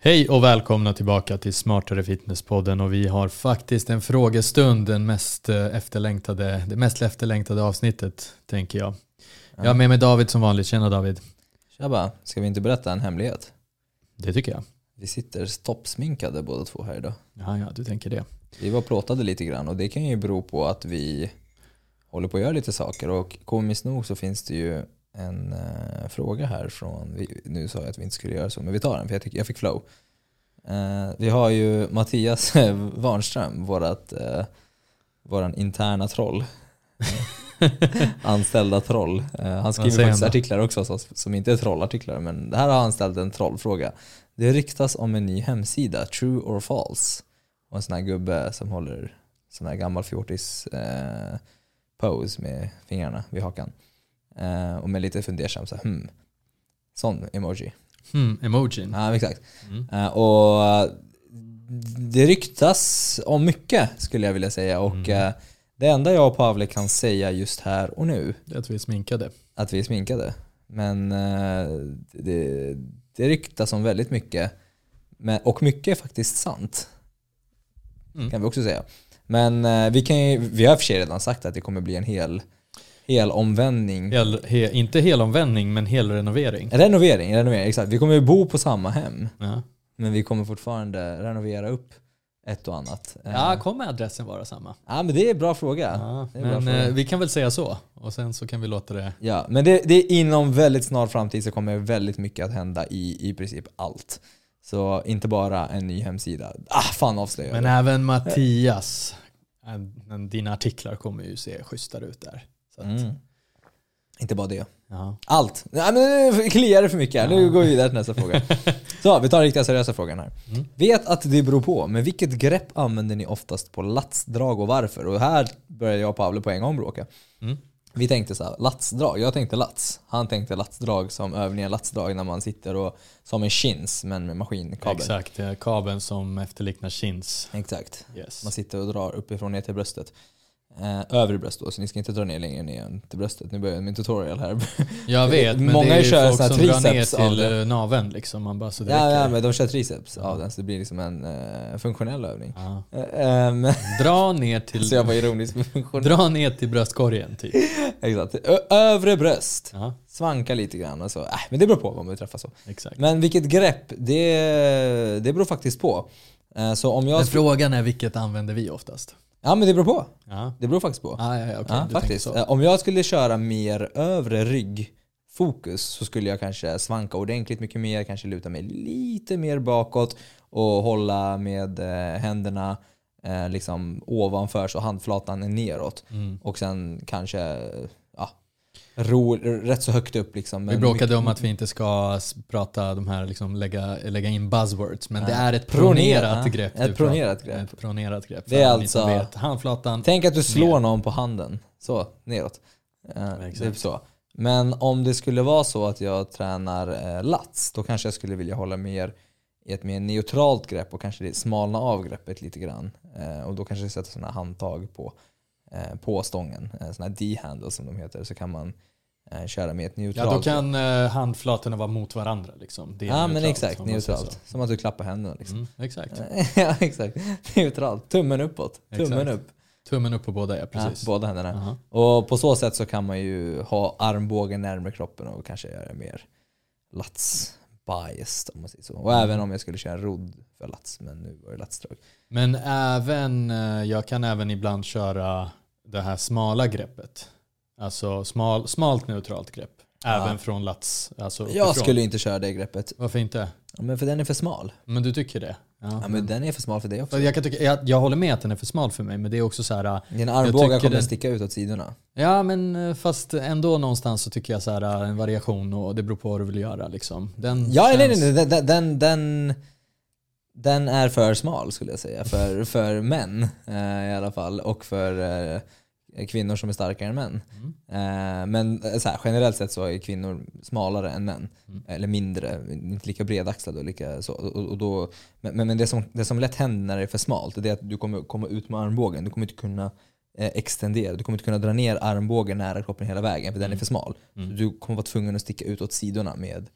Hej och välkomna tillbaka till Smartare Fitness-podden och vi har faktiskt en frågestund, den mest eh, efterlängtade, det mest efterlängtade avsnittet tänker jag. Jag har med mig David som vanligt, tjena David. Tjaba, ska vi inte berätta en hemlighet? Det tycker jag. Vi sitter toppsminkade båda två här idag. Ja, ja, du tänker det. Vi var plåtade lite grann och det kan ju bero på att vi håller på att göra lite saker och komiskt nog så finns det ju en uh, fråga här från, vi, nu sa jag att vi inte skulle göra så men vi tar den för jag, tyck, jag fick flow. Uh, vi har ju Mattias Warnström, vårat, uh, våran interna troll. Anställda troll. han skriver faktiskt artiklar också som inte är trollartiklar men här har han ställt en trollfråga. Det ryktas om en ny hemsida, True or False. Och en sån här gubbe som håller sån här gammal fjortis eh, pose med fingrarna vid hakan. Eh, och med lite fundersam så här, hmm. Sån emoji. Hmm, emojin. Ja, exakt. Mm. Eh, och det ryktas om mycket skulle jag vilja säga. Och mm. Eh, det enda jag och Pavle kan säga just här och nu. Det är att vi är sminkade. Att vi är sminkade. Men eh, det, det ryktas om väldigt mycket. Men, och mycket är faktiskt sant. Mm. Kan vi också säga. Men eh, vi, kan ju, vi har för sig redan sagt att det kommer bli en hel, hel omvändning. Hel, he, inte hel omvändning men hel renovering. Renovering, renovering, exakt. Vi kommer ju bo på samma hem. Ja. Men vi kommer fortfarande renovera upp ett och annat. Ja, kommer adressen vara samma? Ja, men det är en bra fråga. Ja, men bra fråga. Eh, vi kan väl säga så och sen så kan vi låta det... Ja, men det, det är inom väldigt snar framtid så kommer väldigt mycket att hända i i princip allt. Så inte bara en ny hemsida. Ah, fan avslöjar Men även Mattias, dina artiklar kommer ju se schysstare ut där. Mm. Inte bara det. Ja. Allt. Nej, men nu kliar det för mycket här. Nu går vi vidare till nästa fråga. Så, vi tar den riktiga seriösa frågan här. Mm. Vet att det beror på, men vilket grepp använder ni oftast på latsdrag och varför? Och här börjar jag och Pavle på en gång bråka. Mm. Vi tänkte så här, latsdrag. Jag tänkte lats. Han tänkte latsdrag som övningar latsdrag när man sitter och som en chins men med maskinkabel. Exakt, kabeln som efterliknar chins. Exakt. Yes. Man sitter och drar uppifrån ner till bröstet eh, övre bröst då, så ni ska inte dra ner längre ner än till bröstet. Nu börjar min tutorial här. Jag vet, men Många det är ju folk som drar ner till eh, naveln liksom. Man bara så ja, ja, men de kör triceps av den, så det blir liksom en uh, funktionell övning. Ja. Uh, dra ner till... så jag var ironisk med funktionell. Dra ner till bröstkorgen typ. Exakt. Ö övre bröst. Ja. Svanka lite grann och så. Äh, men det beror på vad man vill träffa så. Exakt. Men vilket grepp, det, det beror faktiskt på. Så om jag men frågan är vilket använder vi oftast? Ja men det beror på. Ja. Det beror faktiskt på. Ah, ja, ja, okay. ja, faktiskt. Om jag skulle köra mer övre ryggfokus så skulle jag kanske svanka ordentligt mycket mer, kanske luta mig lite mer bakåt och hålla med eh, händerna eh, liksom ovanför så handflatan är neråt. Mm. Och sen kanske ro, rätt så högt upp. Liksom, vi bråkade om att vi inte ska prata de här, liksom, lägga, lägga in buzzwords, men ja. det är ett pronerat ja. grepp. Ett pronerat grepp. Ett pronerat grepp. Det är alltså, vet. Handflatan tänk att du slår ner. någon på handen, så neråt. Uh, typ så. Men om det skulle vara så att jag tränar eh, lats, då kanske jag skulle vilja hålla mer i ett mer neutralt grepp och kanske smalna av greppet lite grann. Eh, och då kanske jag sätter sådana handtag på, eh, på stången, eh, sådana D-handles som de heter, så kan man eh, köra med ett neutralt. Ja, då kan eh, handflatorna vara mot varandra. Liksom. Det ja, men exakt. Neutralt. Som att du klappar händerna. Liksom. Mm, exakt. ja, exakt. Neutralt. Tummen uppåt. Tummen exakt. upp. Tummen upp på båda, ja precis. Ja, båda händerna. Uh -huh. Och på så sätt så kan man ju ha armbågen närmare kroppen och kanske göra mer lats biased om man säger så. Och mm. även om jag skulle köra rodd för lats, men nu var det latsdrag. Men även, eh, jag kan även ibland köra det här smala greppet. Alltså smal, smalt neutralt grepp. Även ja. från lats. Alltså jag skulle inte köra det greppet. Varför inte? Ja, men för den är för smal. Men du tycker det? Ja, ja men den är för smal för dig också. Jag, kan tycka, jag, jag håller med att den är för smal för mig, men det är också så här... Dina armbågar kommer den, sticka ut åt sidorna. Ja, men äh, fast ändå någonstans så tycker jag så här, äh, en variation och det beror på vad du vill göra. Liksom. Den ja, känns... nej, nej, nej. Den, den, den, den, är för smal skulle jag säga. För, för män i alla fall. Och för kvinnor som är starkare än män. Mm. Eh, men eh, så här, generellt sett så är kvinnor smalare än män. Mm. Eller mindre, inte lika bredaxlade. Och lika så. Och, och då, men men det, som, det som lätt händer när det är för smalt är att du kommer komma ut med armbågen. Du kommer inte kunna eh, extendera. Du kommer inte kunna dra ner armbågen nära kroppen hela vägen för mm. den är mm. för smal. Mm. du kommer vara tvungen att sticka ut åt sidorna med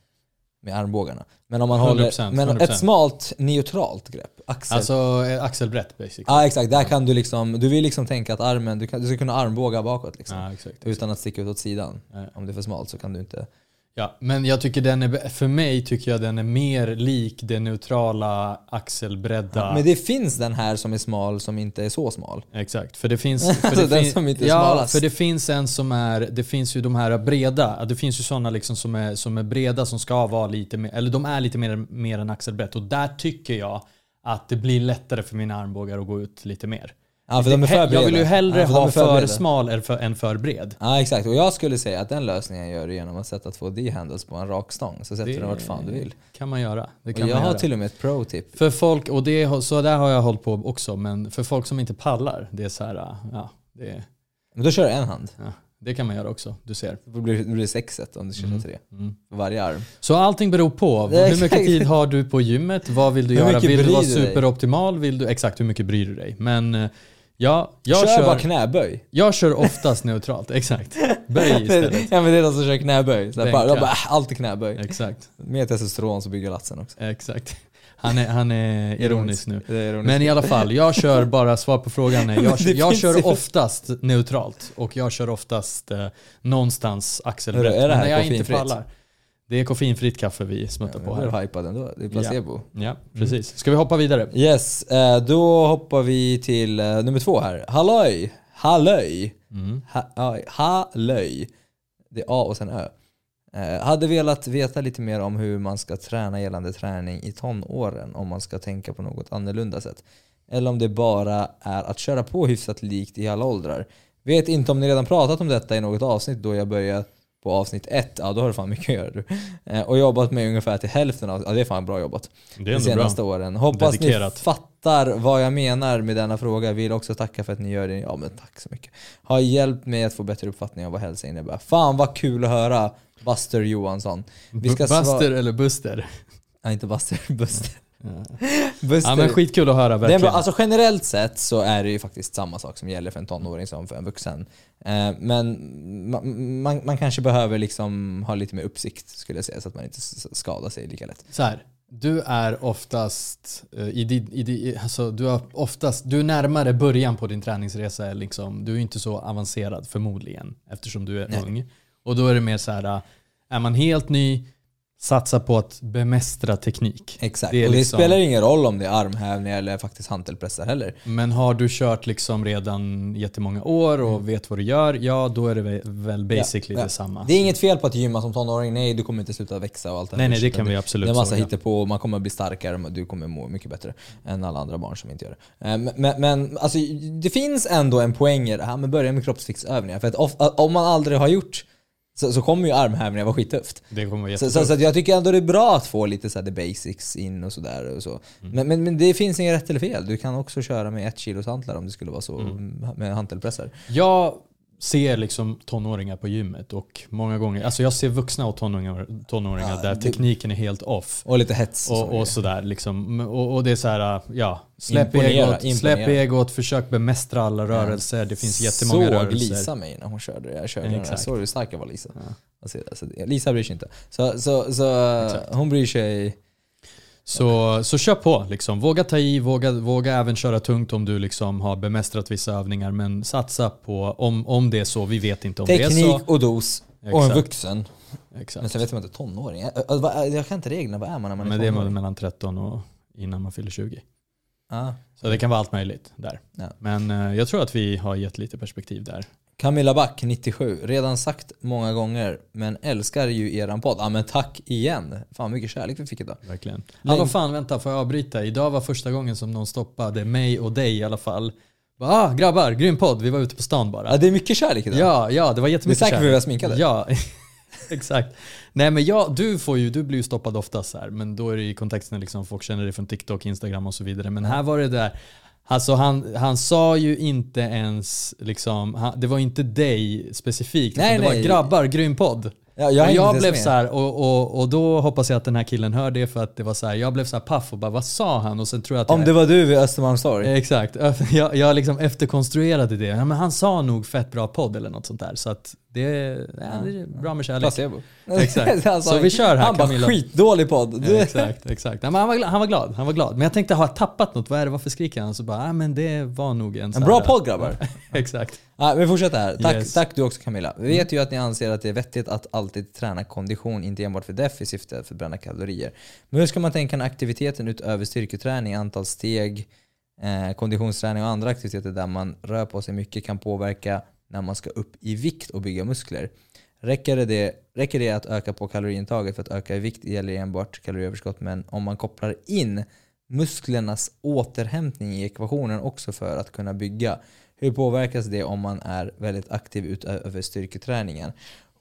med armbågarna. Men om man 100%, håller men 100%. ett smalt neutralt grepp, axel. Alltså eh, axelbrett basically. Ja exakt, där kan du liksom, du vill liksom tänka att armen, du, kan, du ska kunna armbåga bakåt liksom. Ja, exakt. Utan att sticka ut åt sidan. Ja. Om det är för smalt så kan du inte... Ja, men jag tycker den är, för mig tycker jag den är mer lik det neutrala axelbredda. Men det finns den här som är smal som inte är så smal. Exakt, för det finns... För Alltså det den fin- som inte är Ja, smalast. för det finns en som är... Det finns ju de här breda. Det finns ju sådana liksom som är, som är breda som ska vara lite mer... Eller de är lite mer, mer än axelbrett. Och där tycker jag att det blir lättare för mina armbågar att gå ut lite mer. Ja, för de är för breda. jag vill ju hellre ja, för ha är för, breda. smal än för, än för bred. Ja exakt, och jag skulle säga att den lösningen gör du genom att sätta två D-handles på en rak stång. Så sätter du den vart fan du vill. kan man göra. Det Och kan jag man har göra. till och med ett pro-tip. För folk, och det, så där har jag hållit på också, men för folk som inte pallar, det är så här, ja, det, Men då kör du en hand. ja, det kan man göra också. Du ser. Då blir det, blir sexet om du kör tre. Mm. För varje arm. Så allting beror på. Är Hur mycket tid har du på gymmet? Vad vill du Hur göra? Vill du vara dig? superoptimal? Vill du, exakt, hur mycket bryr du dig? Men eh, ja, jag kör, kör, bara knäböj. jag kör oftast neutralt. Exakt. Böj istället. ja men det är de som kör knäböj. Så bara, bara, alltid knäböj. Exakt. Med testosteron så bygger latsen också. Exakt. Han är, han är ironisk nu. Är ironiskt. Men i alla fall, jag kör bara, svar på frågan jag, jag kör oftast neutralt och jag kör oftast eh, någonstans axelbrett. Är det Men här när jag inte pallar. Det är koffeinfritt kaffe vi smuttar Ja, på här. hypad ändå. Det är placebo. Ja, precis. Ska vi hoppa vidare? Yes, eh, då hoppar vi till eh, nummer två här. Hallöj! Hallöj! Mm. Ha, ja, hallöj. Det är A och sen Ö. Eh, hade velat veta lite mer om hur man ska träna gällande träning i tonåren, om man ska tänka på något annorlunda sätt. Eller om det bara är att köra på hyfsat likt i alla åldrar. Vet inte om ni redan pratat om detta i något avsnitt då jag började på avsnitt ett. Ja, då har du fan mycket att göra du. Eh, och jobbat med ungefär till hälften av... Ja, det är fan bra jobbat. Det de ändå bra. senaste åren. Hoppas Dedikerat. ni fattar vad jag menar med denna fråga. Vill också tacka för att ni gör det. Ja men tack så mycket. Har hjälpt mig att få bättre uppfattning av vad hälsa innebär. Fan vad kul att höra Buster Johansson. Vi ska Buster eller Buster? Nej inte Buster, Buster. Ja. Men skitkul att höra Det är verkligen. bra. Alltså generellt sett så är det ju faktiskt samma sak som gäller för en tonåring som för en vuxen. Eh, Men man, man, man kanske behöver liksom ha lite mer uppsikt skulle jag säga så att man inte skadar sig lika lätt. Så här, du är oftast eh, i din, i din, alltså du är oftast, du är närmare början på din träningsresa. Liksom. Du är inte så avancerad förmodligen eftersom du är Nej. ung. Och då är det mer så här, eh, är man helt ny, satsa på att bemästra teknik. Exakt. Det och det liksom- spelar ingen roll om det är armhävningar eller faktiskt hantelpressar heller. Men har du kört liksom redan jättemånga år och vet vad du gör, ja då är det väl- basically Mm. Ja. detsamma. Det är inget fel på att gymma som tonåring. Nej, du kommer inte sluta växa och allt det Nej, nej, det kan vi absolut Det är massa såga. hittepå, man kommer bli starkare och du kommer må mycket bättre än alla andra barn som inte gör det. Eh, Men, men, alltså, det finns ändå en poäng i det här med att börja med kroppsviktsövningar. För att om man aldrig har gjort så, så kommer ju armhävningar vara skitufft. Det kommer vara Så, så, så jag tycker ändå det är bra att få lite så the basics in och sådär. Och så. Mm. Men, men, men det finns inget rätt eller fel. Du kan också köra med ett kilos hantlar om det skulle vara så Mm. med hantelpressar. Jag ser liksom tonåringar på gymmet och många gånger, alltså jag ser vuxna och tonåringar, tonåringar Ja, där det- tekniken är helt off. Och lite hets och, Och, och sådär liksom. Och, och det är så här, ja. Släpp Imponera, egot, imponera. släpp egot, försök bemästra alla rörelser. Det finns jättemånga Såg rörelser. Lisa mig när hon körde det. Jag körde Exakt. såg hur stark jag var Lisa. Alltså, alltså, Lisa bryr sig inte. Så, så, så hon bryr sig. Så, så kör på liksom. Våga ta i, våga, våga även köra tungt om du liksom har bemästrat vissa övningar. Men satsa på, om, om det är så, vi vet inte om det är Teknik så. och dos. Och en Exakt. vuxen. Men Exakt. sen vet man inte, tonåring? Jag, kan inte reglerna, vad är man när man är Men det är tonåring? mellan 13 och innan man fyller 20. Ah. Så det kan vara allt möjligt där. Ja. Men eh, jag tror att vi har gett lite perspektiv där. Camilla Back, 97. Redan sagt många gånger, men älskar ju eran podd. Ja men tack igen. Fan mycket kärlek vi fick idag. Verkligen. Hallå fan, vänta, får jag avbryta? Idag var första gången som någon stoppade mig och dig i alla fall. Bara, Ah, grabbar, grym podd. Vi var ute på stan bara. Ja, det är mycket kärlek idag. Ja, ja, det var jättemycket Det är säkert för kärlek. vi var sminkade. Ja, exakt. Nej men jag, du, får ju, du blir ju stoppad oftast här, men då är det i kontexten liksom folk känner dig från TikTok, Instagram och så vidare. Men här var det där, alltså han, han sa ju inte ens, liksom, han, det var inte dig specifikt, Nej, det nej. var grabbar, grym podd. Ja, jag och jag blev så här, och, och, och då hoppas jag att den här killen hör det för att det var så här, jag blev så här paff och bara vad sa han? Och sen tror jag att Om jag, det var du vid Östermalmstorg. Exakt, jag, jag liksom efterkonstruerade det. Ja, men han sa nog fett bra podd eller något sånt där. Så att Det är, ja, det är bra med kärlek. Placebo. Exakt. Sa- Så vi kör här Han bara Camilla. skitdålig podd. Ja, exakt, exakt. Ja, men han, var glad, han var glad, han var glad. Men jag tänkte, har jag tappat något? Vad är det, varför skriker han? Så bara, ah, men det var nog en En här- bra podd grabbar. exakt. Ja, vi fortsätter här. Tack, Yes. tack du också Camilla. Vi vet ju att ni anser att det är vettigt att alltid träna kondition, inte enbart för def i syfte att förbränna kalorier. Men hur ska man tänka när aktiviteten utöver styrketräning, antal steg, eh, konditionsträning och andra aktiviteter där man rör på sig mycket kan påverka när man ska upp i vikt och bygga muskler? Räcker det, räcker det att öka på kaloriintaget för att öka i vikt gäller enbart kaloriöverskott men om man kopplar in musklernas återhämtning i ekvationen också för att kunna bygga. Hur påverkas det om man är väldigt aktiv utöver styrketräningen?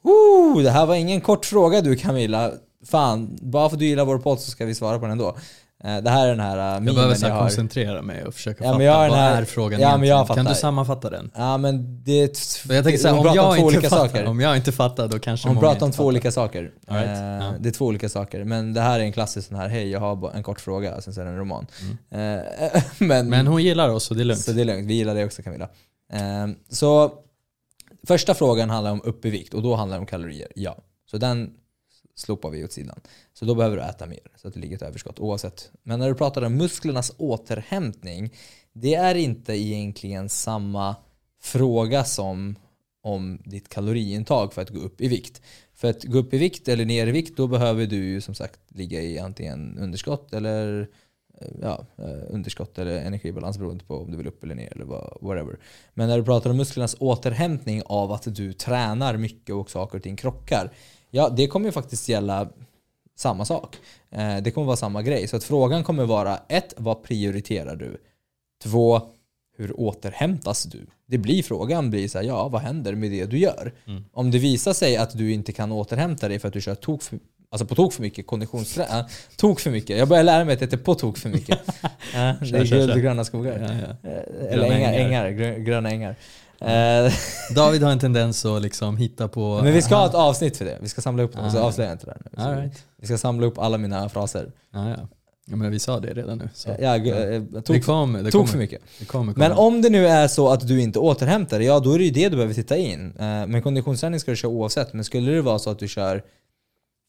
Ooh, det här var ingen kort fråga du Camilla. Fan, bara för att du gillar vår podd så ska vi svara på den ändå. Eh, Det här är den här uh, Jag behöver så jag har. koncentrera mig och försöka Ja, fatta jag vad här- är frågan Ja, men jag. Kan du sammanfatta den? Ja men det jag tänker så här, hon om jag, två inte olika fattar, saker. om jag inte fattar då kanske Hon pratar om två fattar. olika saker. Right, Eh, ja. Det är två olika saker. Men det här är en klassisk sån här, hej jag har en kort fråga, sen så är det en roman. Eh, men, Men hon gillar oss så det är lugnt. så det är lugnt, vi gillar det också Camilla. Så första frågan handlar om upp i vikt och då handlar det om kalorier, ja. Så den slopar vi åt sidan. Så då behöver du äta mer så att det ligger ett överskott oavsett. Men när du pratar om musklernas återhämtning, det är inte egentligen samma fråga som om ditt kaloriintag för att gå upp i vikt. För att gå upp i vikt eller ner i vikt då behöver du ju som sagt ligga i antingen underskott eller eh, ja, eh, underskott eller energibalans beroende på om du vill upp eller ner eller whatever. Men när du pratar om musklernas återhämtning av att du tränar mycket och saker och ting krockar. Ja, det kommer ju faktiskt gälla samma sak. Eh, Det kommer vara samma grej. Så att frågan kommer vara ett, Vad prioriterar du? Två, Hur återhämtas du? Det blir frågan blir så här, ja vad händer med det du gör? Mm. Om det visar sig att du inte kan återhämta dig för att du kör tok för, alltså på tok för mycket konditionsträning. Äh, tok för mycket. Jag börjar lära mig att det heter på tok för mycket. Ja, det är guld och gröna skogar. Ja, ja. Eh, Eller Gröna ängar, ängar. ängar, grö- gröna ängar. Eh, David har en tendens att liksom hitta på... Men vi ska ha ett avsnitt för det. Vi ska samla upp dem, så Ah. avslöjar jag inte det nu. Så All right. Vi ska samla upp alla mina fraser. ja, ja. ja, men vi sa det redan nu. Så. Ja, gu- eh, det kommer, det kommer, för mycket. Det kommer, kommer. Men om det nu är så att du inte återhämtar dig, ja då är det ju det du behöver titta in. Eh, Men konditionsträning ska du köra oavsett. Men skulle det vara så att du kör,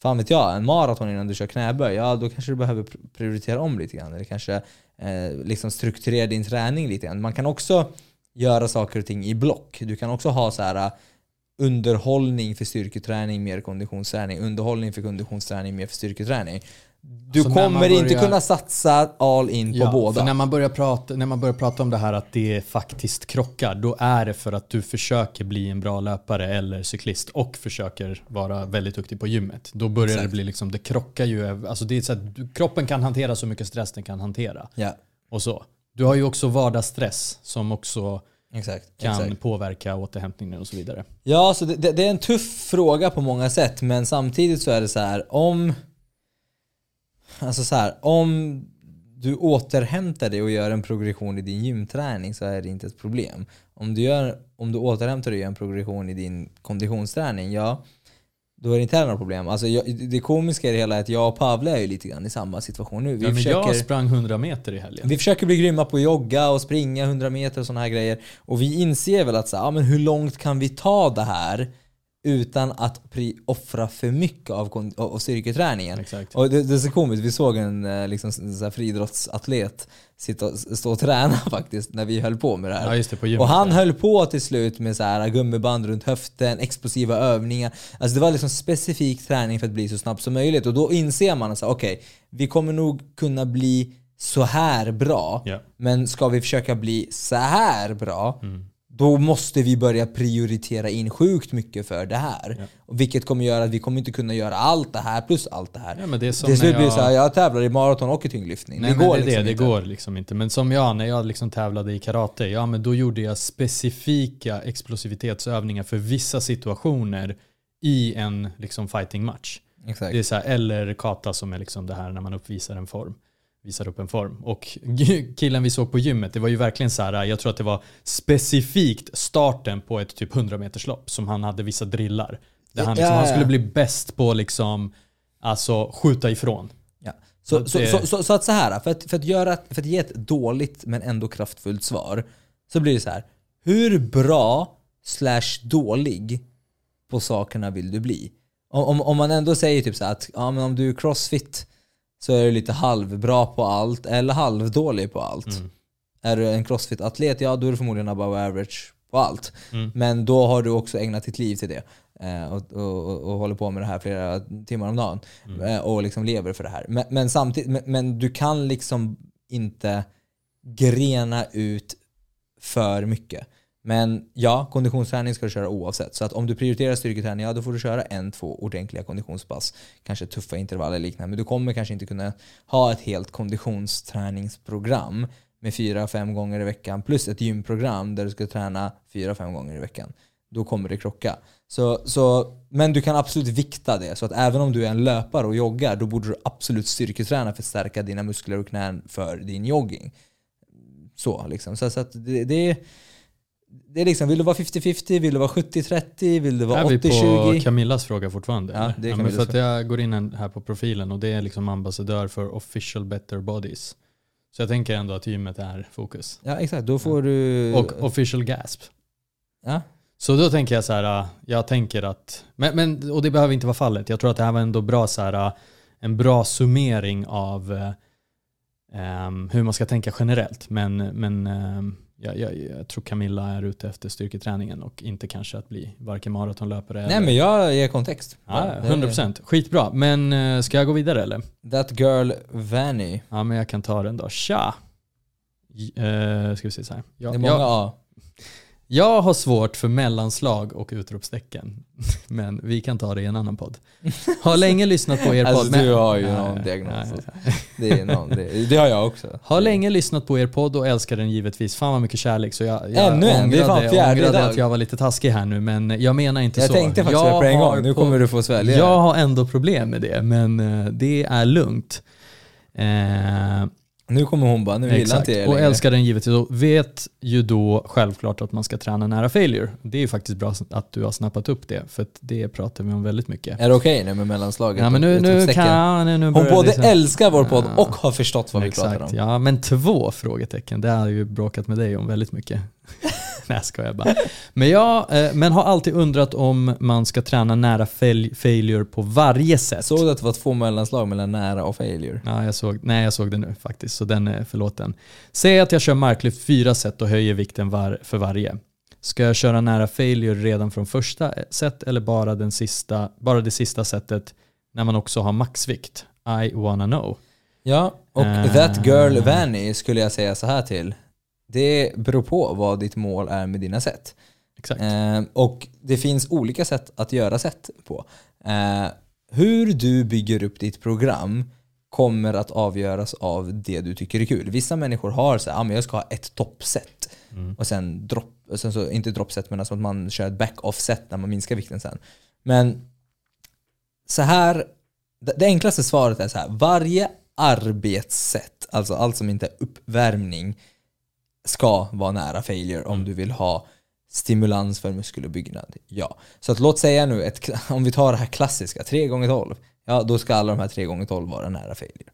fan vet jag, en maraton innan du kör knäböj, ja då kanske du behöver pr- prioritera om lite grann. Eller kanske eh, liksom strukturera din träning lite grann. Man kan också göra saker och ting i block. Du kan också ha så här eh, underhållning för styrketräning, mer konditionsträning. Underhållning för konditionsträning, mer för styrketräning. Du Så när man kommer inte börjar- kunna satsa all in på Ja, båda. För när man, börjar prata, när man börjar prata om det här att det faktiskt krockar, då är det för att du försöker bli en bra löpare eller cyklist och försöker vara väldigt duktig på gymmet. Då börjar Exakt. det bli liksom, det krockar ju, alltså det är så att kroppen kan hantera så mycket stress den kan hantera. Ja, Och så. Du har ju också vardagsstress som också exakt. kan exakt. påverka återhämtningen och så vidare. Ja, så det, det, är en tuff fråga på många sätt, men samtidigt så är det så här om... Alltså så här, om du återhämtar dig och gör en progression i din gymträning så är det inte ett problem. Om du, gör, om du återhämtar dig och gör en progression i din konditionsträning, ja, då är det inte heller något problem. Alltså, jag, det komiska i det hela är att jag och Pavle är ju lite grann i samma situation nu. Vi Ja, men försöker... Jag sprang 100 meter i helgen. Vi försöker bli grymma på att jogga och springa 100 meter och sådana här grejer. Och vi inser väl att så, ja, men hur långt kan vi ta det här utan att offra för mycket av, av styrketräningen? Exakt. Och det, det är så komiskt, vi såg en eh, liksom, så här friidrottsatlet sitta och, stå och träna faktiskt när vi höll på med det här. Ja det. Och han höll på till slut med så här gummiband runt höften, explosiva övningar. Alltså det var liksom specifik träning för att bli så snabb som möjligt. Och då inser man att okej, vi kommer nog kunna bli så här bra. Ja. Men ska vi försöka bli så här bra, Mm. Då måste vi börja prioritera in sjukt mycket för det här. Ja. Vilket kommer göra att vi kommer inte kunna göra allt det här plus allt det här. Ja, men det är som Till slut blir det så här, jag... tävlar i maraton och i tyngdlyftning. Nej, det går det, liksom det, inte. det går liksom inte. Men som jag, när jag liksom tävlade i karate, ja men då gjorde jag specifika explosivitetsövningar för vissa situationer i en liksom fighting match. Exakt. Det är så här, eller kata som är liksom det här när man uppvisar en form. Visar upp en form. Och killen vi såg på gymmet, det var ju verkligen så här, jag tror att det var specifikt starten på ett typ 100 meterslopp som han hade vissa drillar. Där han, liksom, Ja, han skulle bli bäst på liksom, alltså skjuta ifrån. Ja. Så, Så så, det- så, så, så att så här, för att, för, att göra, för att ge ett dåligt men ändå kraftfullt svar så blir det så här. Hur bra slash dålig på sakerna vill du bli? Om, om, om man ändå säger typ så här att ja, men om du är crossfit så är du lite halvbra på allt eller halvdålig på allt. Mm. Är du en crossfit-atlet, ja då är du förmodligen above average på allt. Mm. Men då har du också ägnat ditt liv till det. Eh, och, och, och, håller på med det här flera timmar om dagen. Mm. Eh, och liksom lever för det här. Men, men samtidigt, men, men du kan liksom inte grena ut för mycket. Men ja, konditionsträning ska du köra oavsett. Så att om du prioriterar styrketräning, ja då får du köra en, två ordentliga konditionspass. Kanske tuffa intervaller och liknande. Men du kommer kanske inte kunna ha ett helt konditionsträningsprogram med fyra, fem gånger i veckan plus ett gymprogram där du ska träna fyra, fem gånger i veckan. Då kommer det krocka. Så, så, men du kan absolut vikta det. Så att även om du är en löpare och joggar, då borde du absolut styrketräna för att stärka dina muskler och knän för din jogging. Så liksom. Så, så att det, det, det är liksom, vill du vara 50-50, vill du vara 70-30, vill du vara Är vi på 80-20? Camillas fråga fortfarande? Ja, det är Camillas för att fråga. jag går in här på profilen och det är liksom ambassadör för official better bodies. Så jag tänker ändå att gymmet är fokus. Ja exakt, då får du... Och official gasp. ja. Så då tänker jag så här, jag tänker att, men, men, och det behöver inte vara fallet. Jag tror att det här var ändå bra så här, en bra summering av ehm, hur man ska tänka generellt. Men, men ehm, jag, jag, jag tror Camilla är ute efter styrketräningen och inte kanske att bli varken maratonlöpare Nej eller... men jag ger kontext. Ja, Det- 100%. Skitbra. Men äh, ska jag gå vidare eller? That girl Vanny. Ja, men jag kan ta den då. Tja! Eh, ska vi se så här. Det är Jag, många jag, A. jag har svårt för mellanslag och utropstecken. Men vi kan ta det i en annan podd. Har länge lyssnat på er podd. Alltså men- du har ju Nej, någon diagnos. nej, alltså. nej. Det, är någon, det, det har jag också. Har länge lyssnat på er podd och älskar den givetvis. Fan vad mycket kärlek. Så jag, jag Ännu en, det är fan fjärde idag. att jag var lite taskig här nu. Men jag menar inte Jag så. tänkte faktiskt jag på en gång, nu kommer du få svälja Jag har ändå problem med det. Men eh, det är lugnt. Eh, Nu kommer hon bara, nu gillar Exakt, inte jag och längre. älskar den givetvis. Och vet ju då självklart att man ska träna nära failure. Det är ju faktiskt bra att du har snappat upp det, för det pratar vi om väldigt mycket. Är det okej nu med mellanslaget? Ja, men nu, nu kan nu, nu Hon både liksom- älskar vår podd Ja. och har förstått vad vi pratar om. ja. Men två frågetecken, det har jag ju bråkat med dig om väldigt mycket. Nej jag bara. Men jag eh, men har alltid undrat om man ska träna nära fail, failure på varje sätt. Såg du att det var två mellanslag mellan nära och failure? Ja, jag såg, nej, jag såg det nu faktiskt, så den är förlåten. Säg att jag kör marklyft fyra set och höjer vikten var, för varje. Ska jag köra nära failure redan från första set eller bara, den sista, bara det sista setet när man också har maxvikt? I wanna know. Ja, och Eh. that girl Vanny skulle jag säga så här till. Det beror på vad ditt mål är med dina sätt. Exakt. Eh, och det finns olika sätt att göra sätt på. Eh, hur du bygger upp ditt program kommer att avgöras av det du tycker är kul. Vissa människor har så här, ah, men jag ska ha ett toppset Mm. och sen dropp, och sen så, inte droppset men alltså att man kör ett back-off-set när man minskar vikten sen. Men så här, det, det enklaste svaret är så här, varje arbetssätt, alltså allt som inte är uppvärmning, ska vara nära failure om du vill ha stimulans för muskeluppbyggnad. Ja. Så att låt säga nu, ett, om vi tar det här klassiska, 3 gånger 12 ja då ska alla de här 3 gånger 12 vara nära failure.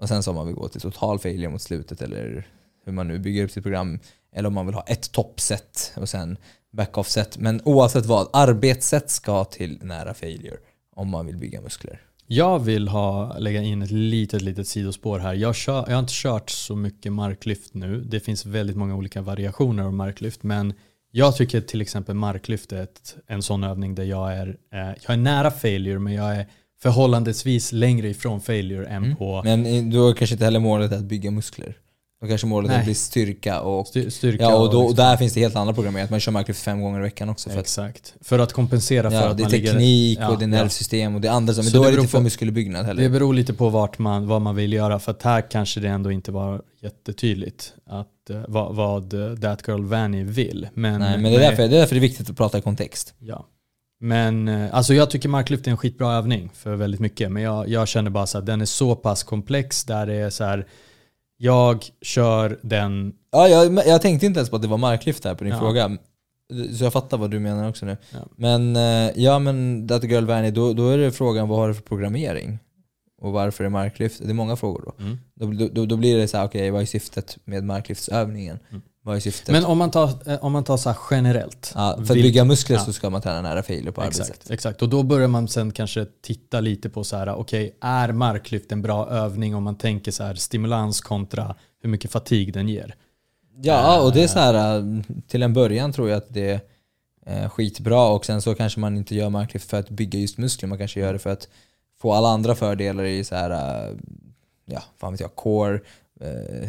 Och sen så om man vill gå till total failure mot slutet eller hur man nu bygger upp sitt program, eller om man vill ha ett toppset och sen back-off-set. Men oavsett vad, arbetssätt ska till nära failure om man vill bygga muskler. Jag vill ha, lägga in ett litet, litet sidospår här. Jag, kör, jag har inte kört så mycket marklyft nu. Det finns väldigt många olika variationer av marklyft. Men jag tycker till exempel marklyft är ett, en sån övning där jag är, eh, jag är nära failure men jag är förhållandevis längre ifrån failure än Mm. på Men i- då kanske inte heller målet att bygga muskler. Då kanske målet är Nej. att bli styrka och styr, styrka. Ja och, då, liksom- där finns det helt andra program, att man kör marklyft fem gånger i veckan också. För att, Exakt. För att kompensera för ja, att det är man ligger... teknik Ja, och det är ja. nervsystem och det är andra som, men då det är det inte för muskelbyggnad heller. Det beror lite på vart man, vad man vill göra. För att här kanske det ändå inte var jättetydligt att, eh, vad, vad eh, That Girl Vanny vill. Men, Nej, men det är, därför, det är därför det är viktigt att prata i kontext. Ja. Men eh, alltså jag tycker marklyft är en skitbra övning för väldigt mycket. Men jag, jag känner bara så att den är så pass komplex där det är så här. Jag kör den, Ja, jag, jag tänkte inte ens på att det var marklyft här på din Ja. fråga. Så jag fattar vad du menar också nu. Ja. Men eh, ja men Data Girl Vanny, då, då är det frågan vad har du för programmering? Och varför är marklyft? Det är många frågor då. mm, Då, då, då blir det så här, okej vad är syftet med marklyftsövningen? Mm. Vad är syftet? Men om man tar, eh, om man tar så här generellt. ja, för att Vilk- bygga muskler ja. så ska man träna nära failure på arbetssätt. Exakt, exakt. Och då börjar man sen kanske titta lite på så här, okej, är marklyft en bra övning om man tänker så här stimulans kontra hur mycket fatig den ger? Ja, och det är så här äh, till en början tror jag att det är eh, skitbra och sen så kanske man inte gör marklyft för att bygga just muskler, man kanske gör det för att få alla andra fördelar i så här, ja, fan vet jag, core, eh,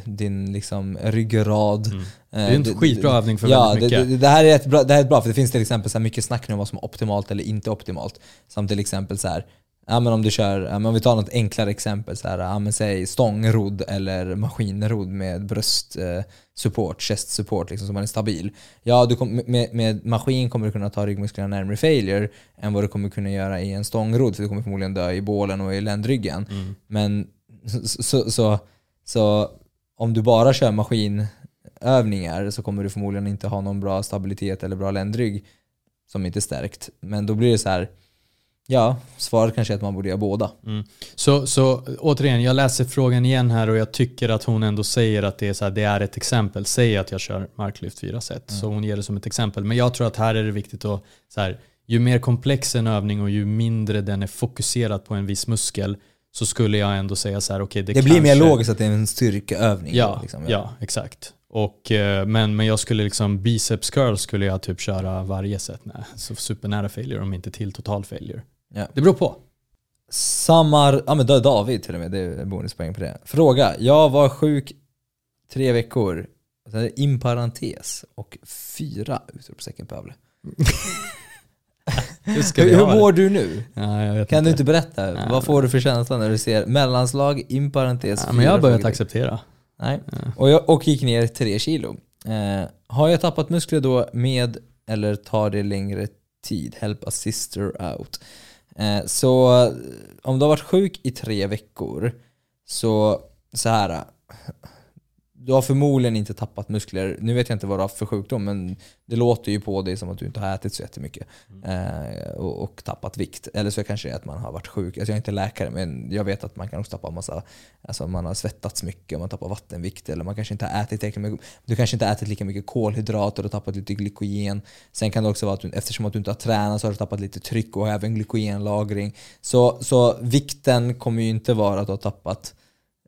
din liksom ryggrad. Mm. Det är en skitbra övning för ja, väldigt mycket. det, det här är ett bra, det här är bra, för det finns till exempel så mycket snack nu om vad som är optimalt eller inte optimalt. Som till exempel så här, ja, men om du kör, ja, men om vi tar något enklare exempel, så här, ja, men säg stångrodd eller maskinrodd med bröstsupport, eh, support, chest support, liksom, så man är stabil. Ja, du kom, med, med maskin kommer du kunna ta ryggmusklerna närmare failure än vad du kommer kunna göra i en stångrodd, för du kommer förmodligen dö i bålen och i ländryggen. Mm. Men så, så, så, så om du bara kör maskinövningar så kommer du förmodligen inte ha någon bra stabilitet eller bra ländrygg som inte är stärkt. Men då blir det så här, ja, svaret kanske är att man borde göra båda. Mm. Så, så återigen, jag läser frågan igen här och jag tycker att hon ändå säger att det är, så här, det är ett exempel. Säg att jag kör marklyft fyra set. Så hon ger det som ett exempel. Men jag tror att här är det viktigt att, så här, ju mer komplex en övning och ju mindre den är fokuserad på en viss muskel så skulle jag ändå säga så här, okej det, Det, blir mer kanske- logiskt att det är en styrkeövning. Ja, liksom. ja exakt. Och, eh, men, men jag skulle liksom, biceps curl skulle jag typ köra varje set. Nej, så supernära failure om inte till total failure. Ja. Det beror på. Samar, ja men då är David till och med, det är bonuspoäng på det. Fråga, jag var sjuk tre veckor, in parentes och fyra utropstecken Pavle. Hur Hur, mår du nu? Ja, Kan du inte. berätta? Nej, Vad får du för känsla när du ser mellanslag, in parentes, Ja, men jag har börjat acceptera. Nej. Och, jag, och gick ner tre kilo. Eh, har jag tappat muskler då med eller tar det längre tid? Help a sister out. Eh, så om du har varit sjuk i tre veckor så så här. Du har förmodligen inte tappat muskler. Nu vet jag inte vad du har för sjukdom men det låter ju på dig som att du inte har ätit så jättemycket eh, och, och tappat vikt. Eller så kanske det är att man har varit sjuk. Alltså jag är inte läkare men jag vet att man kan också tappa massa, alltså man har svettats mycket, man tappar vattenvikt eller man kanske inte har ätit tillräckligt mycket. Du kanske inte har ätit lika mycket kolhydrater och tappat lite glykogen. Sen kan det också vara att du, eftersom att du inte har tränat så har du tappat lite tryck och även glykogenlagring. Så, så vikten kommer ju inte vara att du har tappat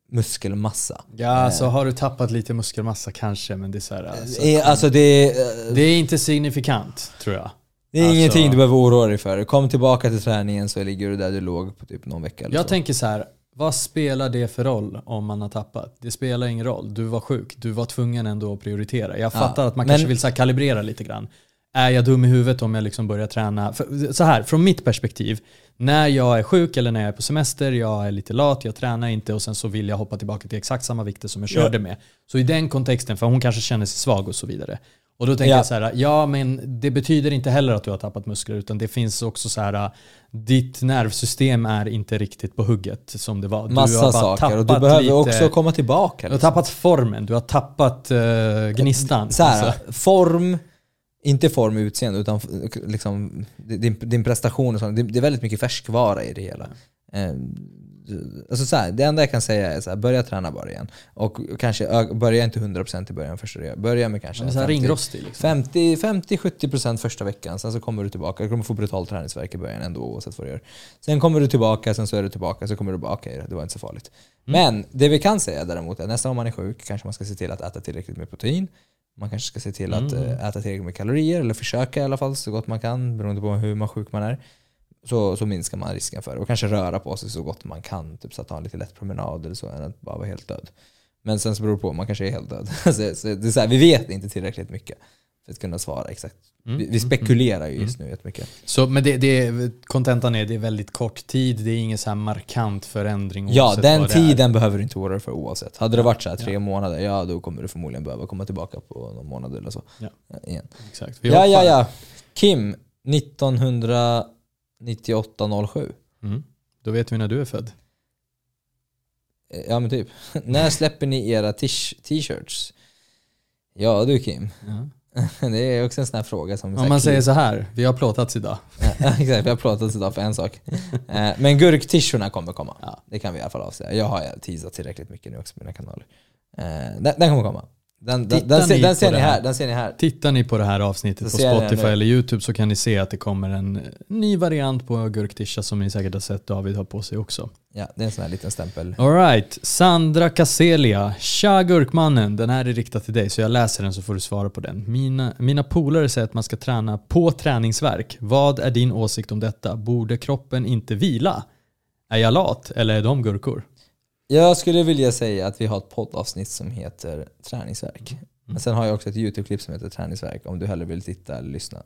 muskelmassa. Ja, så har du tappat lite muskelmassa kanske, men det är så här, alltså, Eh, Alltså det, Det är inte signifikant, tror jag. det är Alltså- ingenting du behöver oroa dig för. Kom tillbaka till träningen så ligger du där du låg på typ någon vecka eller Jag så. tänker så här, vad spelar det för roll om man har tappat? Det spelar ingen roll. Du var sjuk, du var tvungen ändå att prioritera. Jag fattar att man men- kanske vill så kalibrera lite grann. Är jag dum i huvudet om jag liksom börjar träna? För, så här, från mitt perspektiv, när jag är sjuk eller när jag är på semester, jag är lite lat, jag tränar inte och sen så vill jag hoppa tillbaka till exakt samma vikter som jag körde med. Så i den kontexten, för hon kanske känner sig svag och så vidare. Och då tänker Ja. jag så här, ja men det betyder inte heller att du har tappat muskler utan det finns också så här, ditt nervsystem är inte riktigt på hugget som det var. Du Massa har bara saker och du behöver lite- också komma tillbaka. Du har tappat formen, du har tappat uh, gnistan. Så här, Alltså, form, inte form och utseende utan liksom, din, din prestation och sånt. Det, det är väldigt mycket färskvara i det hela. Eh, Alltså så här, det enda jag kan säga är så här, börja träna bara igen. Och kanske börja inte 100% i början första det Börja med kanske man är så här 50 ringrostig liksom. 50 50-70% första veckan, sen så kommer du tillbaka. Du kommer få brutal träningsvärk i början ändå oavsett vad du gör. Sen kommer du tillbaka, sen så är du tillbaka, så kommer du bara okej, det var inte så farligt. Men det vi kan säga däremot är att nästa gång man är sjuk kanske man ska se till att äta tillräckligt med protein. Man kanske ska se till att Mm. eh, äta tillräckligt med kalorier, eller försöka i alla fall så gott man kan beroende på hur man sjuk man är. Så, så minskar man risken för det. Och kanske röra på sig så gott man kan. Typ så att ta en lite lätt promenad eller så, än att bara vara helt död. Men sen så beror det på, man kanske är helt död. så, så det är så här, vi vet inte tillräckligt mycket att kunna svara exakt. Mm, Vi, vi spekulerar ju just nu jättemycket. Så, men det, det, kontentan är det är väldigt kort tid, det är ingen så markant förändring Ja, den tiden behöver du inte oroa dig för oavsett. Hade det varit så här tre Ja. månader, ja då kommer du förmodligen behöva komma tillbaka på någon månad eller så. Ja. Eh, Igen. Exakt. Vi Ja, ja, ja. Kim, 1998-07. Mm. Då vet vi när du är född. Eh, Ja men typ. När släpper ni era t-shirts? Ja du Kim. Det är också en sån här fråga som... Om man säger så här, vi har plåtats idag. Ja, Exakt, vi har pratat idag för en sak. Eh, Men gurktischerna kommer komma. Ja. Det kan vi i alla fall avsäga. Jag har teasat tillräckligt mycket nu också på mina kanaler. Eh, den kommer komma. Den, den, den, ser, ni den ser ni här? Den ser ni här. Tittar ni på det här avsnittet Så på Spotify eller YouTube så kan ni se att det kommer en ny variant på gurktisha som ni säkert har sett David ha på sig också. Ja, det är en sån här liten stämpel. Alright, Sandra Caselia. Tja Gurkmannen, den här är riktad till dig så jag läser den så får du svara på den. Mina, mina polare säger att man ska träna på träningsverk. Vad är din åsikt om detta? Borde kroppen inte vila? Är jag lat eller är de gurkor? Jag skulle vilja säga att vi har ett poddavsnitt som heter Träningsverk. Men sen har jag också ett YouTube-klipp som heter Träningsverk om du hellre vill titta eller lyssna.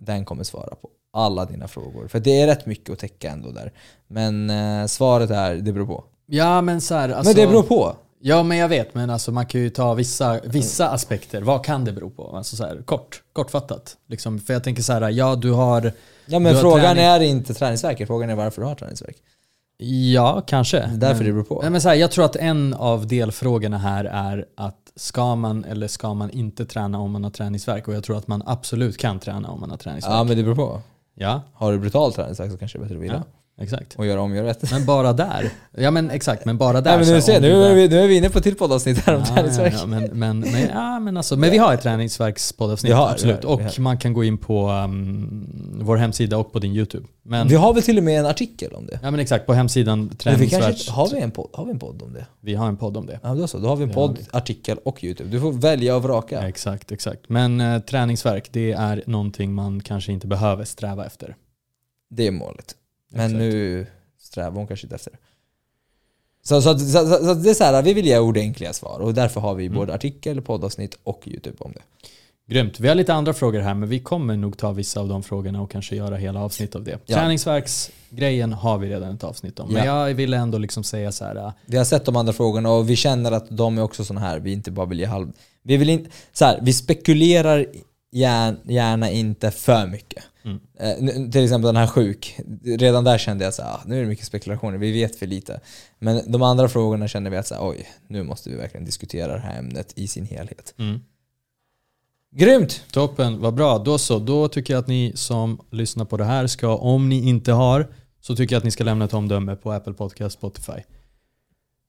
Den kommer svara på alla dina frågor. För det är rätt mycket att täcka ändå där. Men eh, svaret är, det beror på. Ja men så här, alltså, Men det beror på. Ja men jag vet, men alltså man kan ju ta vissa, vissa aspekter. Vad kan det bero på? Alltså så här, kort, kortfattat. Liksom, för jag tänker så här, ja du har... Ja men frågan träning- är inte träningsverket, frågan är varför du har träningsverk. Ja, kanske. Därför men, det beror på. Men så här, jag tror att en av delfrågorna här är att ska man eller ska man inte träna om man har träningsverk? Och jag tror att man absolut kan träna om man har träningsverk. Ja men det beror på. Ja, Har du brutal träningsverk så kanske det är bättre att vila. ja exakt. Och göra om, göra rätt. Men bara där. Ja men exakt, men bara där. Nej, men nu, ser, nu, är vi, nu är vi inne på ett till poddavsnitt här om Ja, träningsverk. Ja, ja, men, men, men, ja, men, alltså, men vi har ett träningsverkspoddavsnitt, Vi har, absolut. vi har, vi och man kan gå in på um, vår hemsida och på din YouTube. Men, Vi har väl till och med en artikel om det? ja men exakt, på hemsidan vi kanske, har, vi en podd, har vi en podd om det? vi har en podd om det. Ja då så, då har vi en podd, artikel och YouTube. Du får välja och vraka. Exakt, exakt. Men eh, träningsverk, det är någonting man kanske inte behöver sträva efter. Det är målet. Men Exakt. nu strävar hon kanske inte efter det. Så, så, så, så, så det är så här, vi vill ge ordentliga svar och därför har vi Mm. både artikel, poddavsnitt och YouTube om det. Grymt. Vi har lite andra frågor här, men vi kommer nog ta vissa av de frågorna och kanske göra hela avsnitt av det. Ja. Träningsverksgrejen har vi redan ett avsnitt om. Men Ja. jag ville ändå liksom säga så här. eh, Vi har sett de andra frågorna och vi känner att de är också såna här, vi inte bara vill ge halv... Vi vill inte... Så här, vi spekulerar gärna, inte för mycket. Mm. Eh, till exempel den här sjuk. Redan där kände jag så här, ah, nu är det mycket spekulationer, vi vet för lite. Men de andra frågorna känner vi att så här, oj, nu måste vi verkligen diskutera det här ämnet i sin helhet. Mm. Grymt! Toppen, vad bra. Då så, då tycker jag att ni som lyssnar på det här ska, om ni inte har, så tycker jag att ni ska lämna ett omdöme på Apple Podcast, Spotify.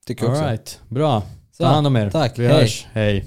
Tycker jag All också. right, bra. Så, Ta hand om er. tack. Vi Hej. hörs. Hej.